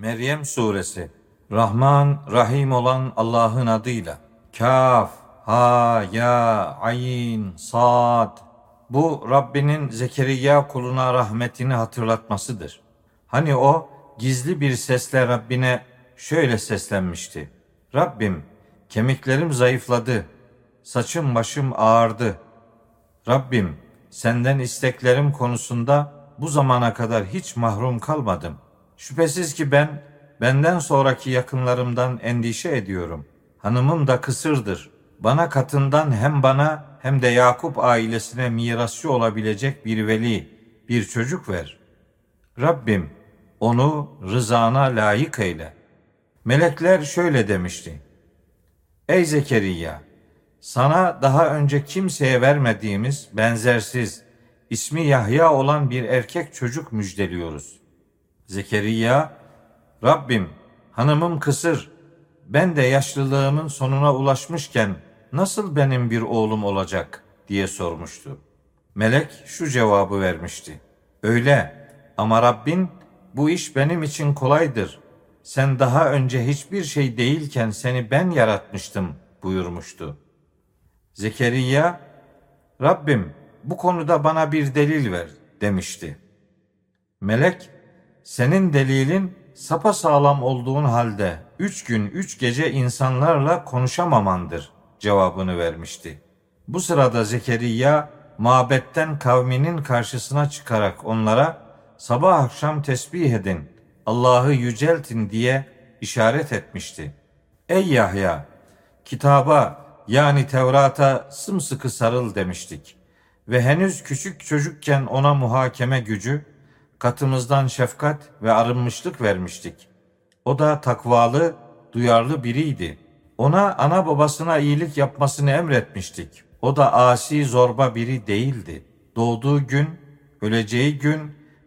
Meryem Suresi Rahman, Rahim olan Allah'ın adıyla. Kaf, Ha, Ya, Ayn, Sad. Bu Rabbinin Zekeriya kuluna rahmetini hatırlatmasıdır. Hani o gizli bir sesle Rabbine şöyle seslenmişti. Rabbim, kemiklerim zayıfladı, saçım başım ağardı. Rabbim, senden isteklerim konusunda bu zamana kadar hiç mahrum kalmadım. Şüphesiz ki ben benden sonraki yakınlarımdan endişe ediyorum. Hanımım da kısırdır. Bana katından hem bana hem de Yakup ailesine mirasçı olabilecek bir veli, bir çocuk ver. Rabbim onu rızana layık eyle. Melekler şöyle demişti. Ey Zekeriya! Sana daha önce kimseye vermediğimiz benzersiz, ismi Yahya olan bir erkek çocuk müjdeliyoruz. Zekeriya, Rabbim hanımım kısır, ben de yaşlılığımın sonuna ulaşmışken nasıl benim bir oğlum olacak diye sormuştu. Melek şu cevabı vermişti. Öyle ama Rabbin bu iş benim için kolaydır. Sen daha önce hiçbir şey değilken seni ben yaratmıştım buyurmuştu. Zekeriya, Rabbim bu konuda bana bir delil ver demişti. Melek, senin delilin sapa sağlam olduğun halde üç gün üç gece insanlarla konuşamamandır cevabını vermişti. Bu sırada Zekeriya mabetten kavminin karşısına çıkarak onlara sabah akşam tesbih edin, Allah'ı yüceltin diye işaret etmişti. Ey Yahya! Kitaba yani Tevrat'a sımsıkı sarıl demiştik. Ve henüz küçük çocukken ona muhakeme gücü, katımızdan şefkat ve arınmışlık vermiştik. O da takvalı, duyarlı biriydi. Ona ana babasına iyilik yapmasını emretmiştik. O da asi zorba biri değildi. Doğduğu gün, öleceği gün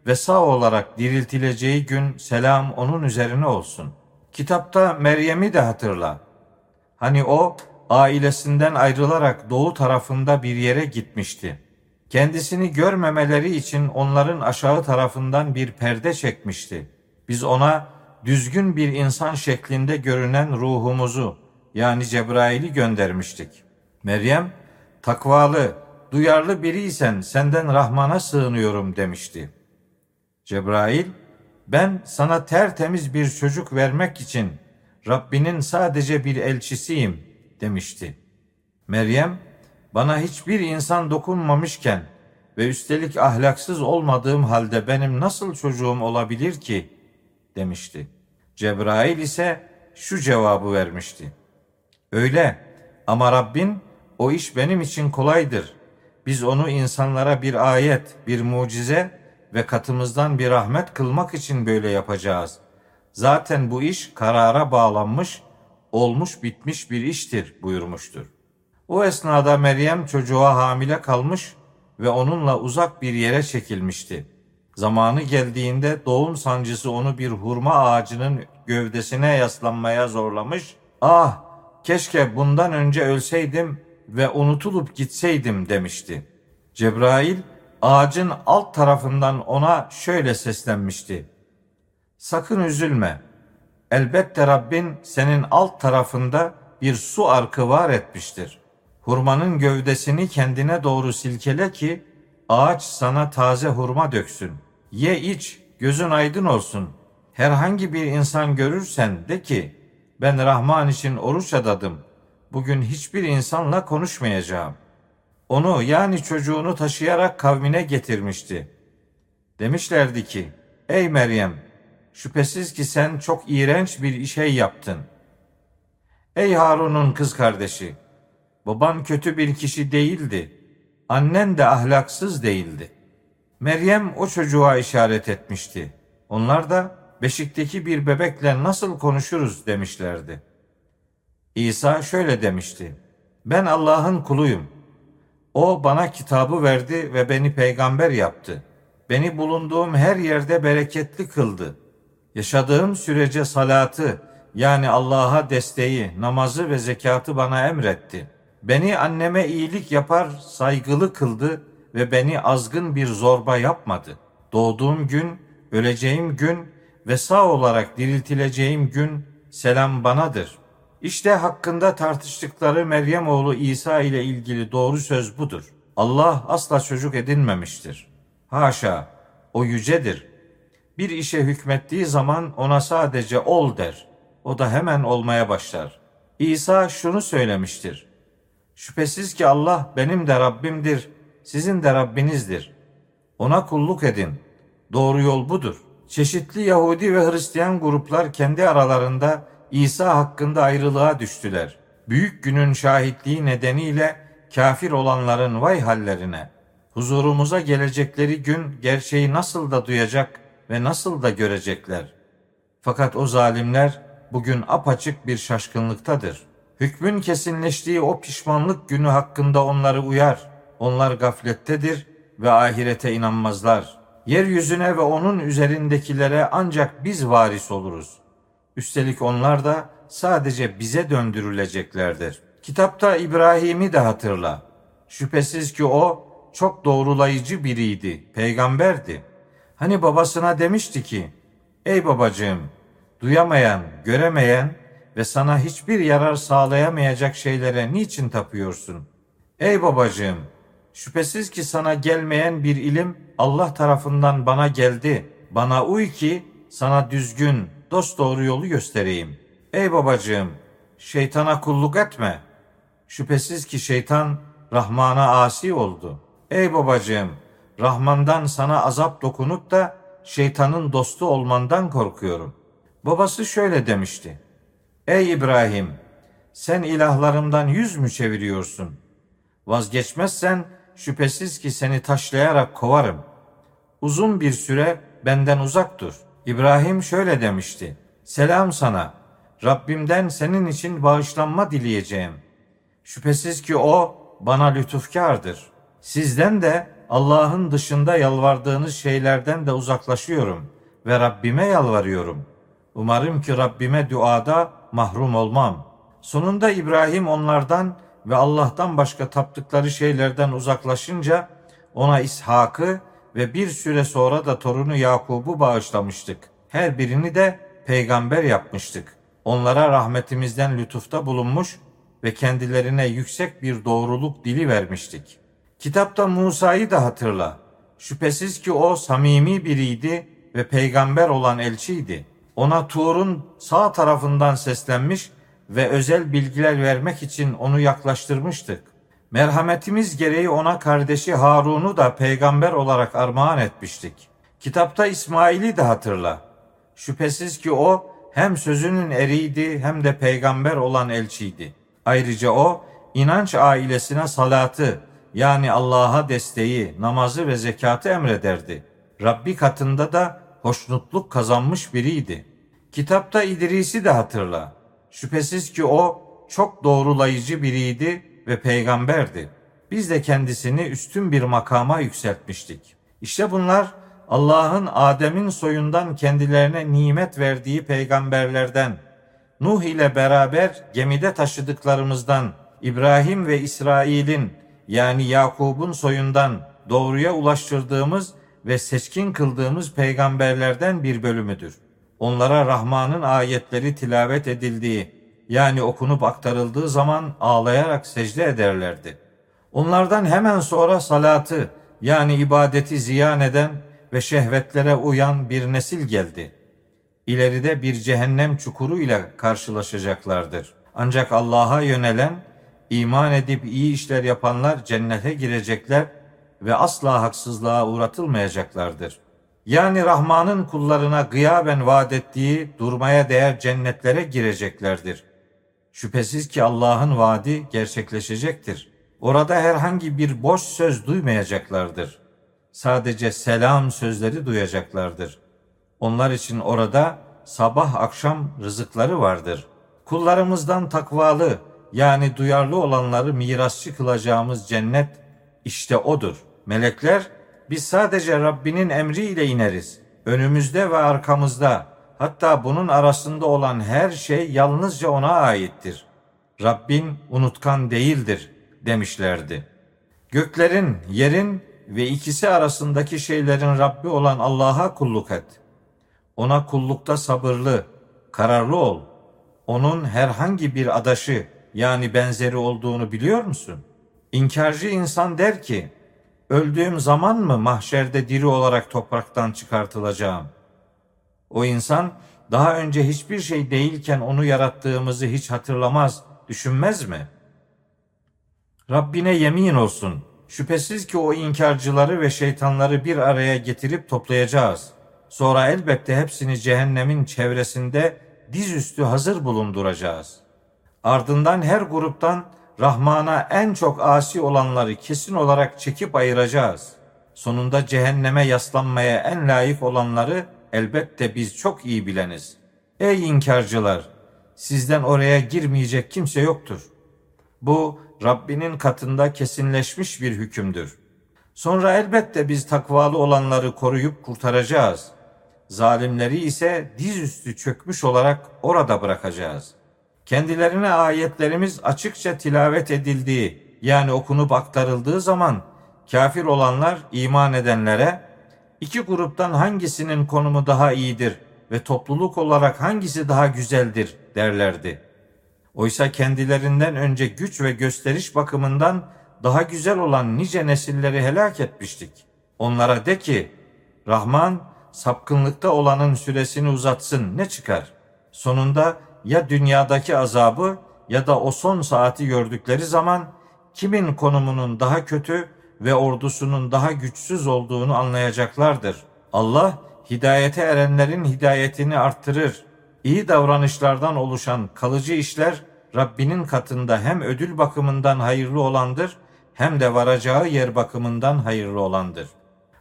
ve sağ olarak diriltileceği gün selam onun üzerine olsun. Kitapta Meryem'i de hatırla. Hani o ailesinden ayrılarak doğu tarafında bir yere gitmişti. Kendisini görmemeleri için onların aşağı tarafından bir perde çekmişti. Biz ona düzgün bir insan şeklinde görünen ruhumuzu yani Cebrail'i göndermiştik. Meryem, takvalı, duyarlı biriysen senden Rahman'a sığınıyorum demişti. Cebrail, ben sana tertemiz bir çocuk vermek için Rabbinin sadece bir elçisiyim demişti. Meryem, bana hiçbir insan dokunmamışken ve üstelik ahlaksız olmadığım halde benim nasıl çocuğum olabilir ki? demişti. Cebrail ise şu cevabı vermişti. Öyle ama Rabbin o iş benim için kolaydır. Biz onu insanlara bir ayet, bir mucize ve katımızdan bir rahmet kılmak için böyle yapacağız. Zaten bu iş karara bağlanmış, olmuş bitmiş bir iştir buyurmuştur. O esnada Meryem çocuğa hamile kalmış ve onunla uzak bir yere çekilmişti. Zamanı geldiğinde doğum sancısı onu bir hurma ağacının gövdesine yaslanmaya zorlamış. Ah keşke bundan önce ölseydim ve unutulup gitseydim demişti. Cebrail ağacın alt tarafından ona şöyle seslenmişti. Sakın üzülme. Elbette Rabbin senin alt tarafında bir su arkı var etmiştir. Hurmanın gövdesini kendine doğru silkele ki ağaç sana taze hurma döksün. Ye iç, gözün aydın olsun. Herhangi bir insan görürsen de ki ben Rahman için oruç adadım. Bugün hiçbir insanla konuşmayacağım. Onu yani çocuğunu taşıyarak kavmine getirmişti. Demişlerdi ki, ey Meryem, şüphesiz ki sen çok iğrenç bir şey yaptın. Ey Harun'un kız kardeşi, baban kötü bir kişi değildi. Annen de ahlaksız değildi. Meryem o çocuğa işaret etmişti. Onlar da beşikteki bir bebekle nasıl konuşuruz demişlerdi. İsa şöyle demişti. Ben Allah'ın kuluyum. O bana kitabı verdi ve beni peygamber yaptı. Beni bulunduğum her yerde bereketli kıldı. Yaşadığım sürece salatı yani Allah'a desteği, namazı ve zekatı bana emretti. Beni anneme iyilik yapar, saygılı kıldı ve beni azgın bir zorba yapmadı. Doğduğum gün, öleceğim gün ve sağ olarak diriltileceğim gün selam banadır. İşte hakkında tartıştıkları Meryem oğlu İsa ile ilgili doğru söz budur. Allah asla çocuk edinmemiştir. Haşa, o yücedir. Bir işe hükmettiği zaman ona sadece ol der. O da hemen olmaya başlar. İsa şunu söylemiştir. Şüphesiz ki Allah benim de Rabbimdir, sizin de Rabbinizdir. Ona kulluk edin. Doğru yol budur. Çeşitli Yahudi ve Hristiyan gruplar kendi aralarında İsa hakkında ayrılığa düştüler. Büyük günün şahitliği nedeniyle kafir olanların vay hallerine. Huzurumuza gelecekleri gün gerçeği nasıl da duyacak ve nasıl da görecekler. Fakat o zalimler bugün apaçık bir şaşkınlıktadır. Hükmün kesinleştiği o pişmanlık günü hakkında onları uyar. Onlar gaflettedir ve ahirete inanmazlar. Yeryüzüne ve onun üzerindekilere ancak biz varis oluruz. Üstelik onlar da sadece bize döndürüleceklerdir. Kitapta İbrahim'i de hatırla. Şüphesiz ki o çok doğrulayıcı biriydi, peygamberdi. Hani babasına demişti ki, Ey babacığım, duyamayan, göremeyen ve sana hiçbir yarar sağlayamayacak şeylere niçin tapıyorsun? Ey babacığım, şüphesiz ki sana gelmeyen bir ilim Allah tarafından bana geldi. Bana uy ki sana düzgün, dost doğru yolu göstereyim. Ey babacığım, şeytana kulluk etme. Şüphesiz ki şeytan Rahman'a asi oldu. Ey babacığım, Rahman'dan sana azap dokunup da şeytanın dostu olmandan korkuyorum. Babası şöyle demişti. Ey İbrahim, sen ilahlarımdan yüz mü çeviriyorsun? Vazgeçmezsen şüphesiz ki seni taşlayarak kovarım. Uzun bir süre benden uzak dur. İbrahim şöyle demişti. Selam sana. Rabbimden senin için bağışlanma dileyeceğim. Şüphesiz ki o bana lütufkardır. Sizden de Allah'ın dışında yalvardığınız şeylerden de uzaklaşıyorum ve Rabbime yalvarıyorum. Umarım ki Rabbime duada mahrum olmam. Sonunda İbrahim onlardan ve Allah'tan başka taptıkları şeylerden uzaklaşınca ona İshak'ı ve bir süre sonra da torunu Yakub'u bağışlamıştık. Her birini de peygamber yapmıştık. Onlara rahmetimizden lütufta bulunmuş ve kendilerine yüksek bir doğruluk dili vermiştik. Kitapta Musa'yı da hatırla. Şüphesiz ki o samimi biriydi ve peygamber olan elçiydi. Ona Tur'un sağ tarafından seslenmiş ve özel bilgiler vermek için onu yaklaştırmıştık. Merhametimiz gereği ona kardeşi Harun'u da peygamber olarak armağan etmiştik. Kitapta İsmail'i de hatırla. Şüphesiz ki o hem sözünün eriydi hem de peygamber olan elçiydi. Ayrıca o inanç ailesine salatı yani Allah'a desteği, namazı ve zekatı emrederdi. Rabbi katında da hoşnutluk kazanmış biriydi. Kitapta İdris'i de hatırla. Şüphesiz ki o çok doğrulayıcı biriydi ve peygamberdi. Biz de kendisini üstün bir makama yükseltmiştik. İşte bunlar Allah'ın Adem'in soyundan kendilerine nimet verdiği peygamberlerden, Nuh ile beraber gemide taşıdıklarımızdan, İbrahim ve İsrail'in yani Yakub'un soyundan doğruya ulaştırdığımız ve seçkin kıldığımız peygamberlerden bir bölümüdür. Onlara Rahman'ın ayetleri tilavet edildiği, yani okunup aktarıldığı zaman ağlayarak secde ederlerdi. Onlardan hemen sonra salatı yani ibadeti ziyan eden ve şehvetlere uyan bir nesil geldi. İleride bir cehennem çukuru ile karşılaşacaklardır. Ancak Allah'a yönelen, iman edip iyi işler yapanlar cennete girecekler ve asla haksızlığa uğratılmayacaklardır. Yani Rahman'ın kullarına gıyaben vaat ettiği durmaya değer cennetlere gireceklerdir. Şüphesiz ki Allah'ın vaadi gerçekleşecektir. Orada herhangi bir boş söz duymayacaklardır. Sadece selam sözleri duyacaklardır. Onlar için orada sabah akşam rızıkları vardır. Kullarımızdan takvalı yani duyarlı olanları mirasçı kılacağımız cennet işte odur. Melekler biz sadece Rabbinin emriyle ineriz. Önümüzde ve arkamızda Hatta bunun arasında olan her şey yalnızca ona aittir. Rabbin unutkan değildir demişlerdi. Göklerin, yerin ve ikisi arasındaki şeylerin Rabbi olan Allah'a kulluk et. Ona kullukta sabırlı, kararlı ol. Onun herhangi bir adaşı yani benzeri olduğunu biliyor musun? İnkarcı insan der ki, öldüğüm zaman mı mahşerde diri olarak topraktan çıkartılacağım? O insan daha önce hiçbir şey değilken onu yarattığımızı hiç hatırlamaz, düşünmez mi? Rabbine yemin olsun, şüphesiz ki o inkarcıları ve şeytanları bir araya getirip toplayacağız. Sonra elbette hepsini cehennemin çevresinde dizüstü hazır bulunduracağız. Ardından her gruptan Rahman'a en çok asi olanları kesin olarak çekip ayıracağız. Sonunda cehenneme yaslanmaya en layık olanları elbette biz çok iyi bileniz. Ey inkarcılar! Sizden oraya girmeyecek kimse yoktur. Bu Rabbinin katında kesinleşmiş bir hükümdür. Sonra elbette biz takvalı olanları koruyup kurtaracağız. Zalimleri ise dizüstü çökmüş olarak orada bırakacağız.'' Kendilerine ayetlerimiz açıkça tilavet edildiği yani okunup aktarıldığı zaman kafir olanlar iman edenlere iki gruptan hangisinin konumu daha iyidir ve topluluk olarak hangisi daha güzeldir derlerdi. Oysa kendilerinden önce güç ve gösteriş bakımından daha güzel olan nice nesilleri helak etmiştik. Onlara de ki, Rahman sapkınlıkta olanın süresini uzatsın ne çıkar? Sonunda ya dünyadaki azabı ya da o son saati gördükleri zaman kimin konumunun daha kötü ve ordusunun daha güçsüz olduğunu anlayacaklardır. Allah hidayete erenlerin hidayetini arttırır. İyi davranışlardan oluşan kalıcı işler Rabbinin katında hem ödül bakımından hayırlı olandır hem de varacağı yer bakımından hayırlı olandır.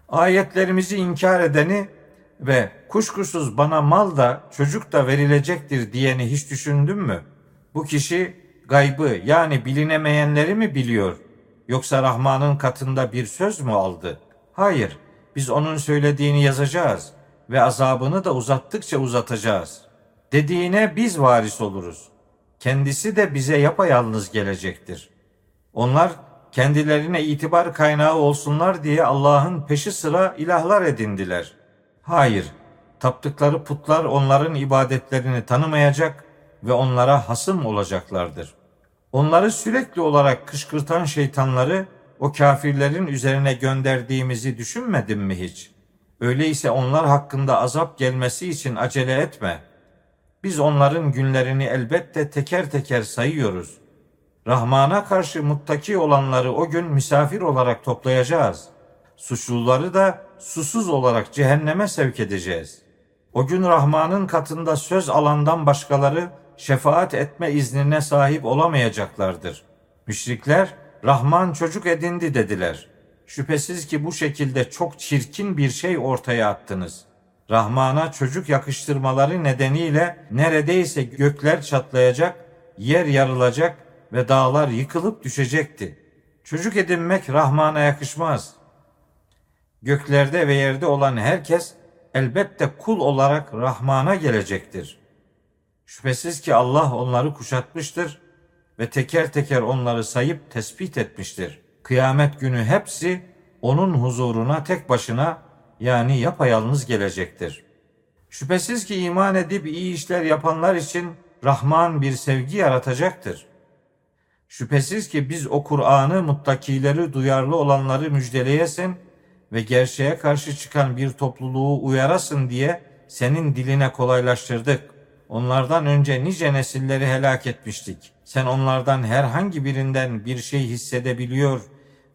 Ayetlerimizi inkar edeni ve kuşkusuz bana mal da çocuk da verilecektir diyeni hiç düşündün mü? Bu kişi gaybı yani bilinemeyenleri mi biliyor? Yoksa Rahman'ın katında bir söz mü aldı? Hayır, biz onun söylediğini yazacağız ve azabını da uzattıkça uzatacağız. Dediğine biz varis oluruz. Kendisi de bize yapayalnız gelecektir. Onlar kendilerine itibar kaynağı olsunlar diye Allah'ın peşi sıra ilahlar edindiler.'' Hayır, taptıkları putlar onların ibadetlerini tanımayacak ve onlara hasım olacaklardır. Onları sürekli olarak kışkırtan şeytanları o kafirlerin üzerine gönderdiğimizi düşünmedin mi hiç? Öyleyse onlar hakkında azap gelmesi için acele etme. Biz onların günlerini elbette teker teker sayıyoruz. Rahman'a karşı muttaki olanları o gün misafir olarak toplayacağız. Suçluları da susuz olarak cehenneme sevk edeceğiz. O gün Rahman'ın katında söz alandan başkaları şefaat etme iznine sahip olamayacaklardır. Müşrikler Rahman çocuk edindi dediler. Şüphesiz ki bu şekilde çok çirkin bir şey ortaya attınız. Rahman'a çocuk yakıştırmaları nedeniyle neredeyse gökler çatlayacak, yer yarılacak ve dağlar yıkılıp düşecekti. Çocuk edinmek Rahman'a yakışmaz.'' Göklerde ve yerde olan herkes elbette kul olarak Rahman'a gelecektir. Şüphesiz ki Allah onları kuşatmıştır ve teker teker onları sayıp tespit etmiştir. Kıyamet günü hepsi onun huzuruna tek başına yani yapayalnız gelecektir. Şüphesiz ki iman edip iyi işler yapanlar için Rahman bir sevgi yaratacaktır. Şüphesiz ki biz o Kur'an'ı muttakileri duyarlı olanları müjdeleyesin ve gerçeğe karşı çıkan bir topluluğu uyarasın diye senin diline kolaylaştırdık. Onlardan önce nice nesilleri helak etmiştik. Sen onlardan herhangi birinden bir şey hissedebiliyor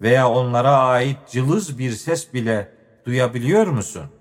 veya onlara ait cılız bir ses bile duyabiliyor musun?''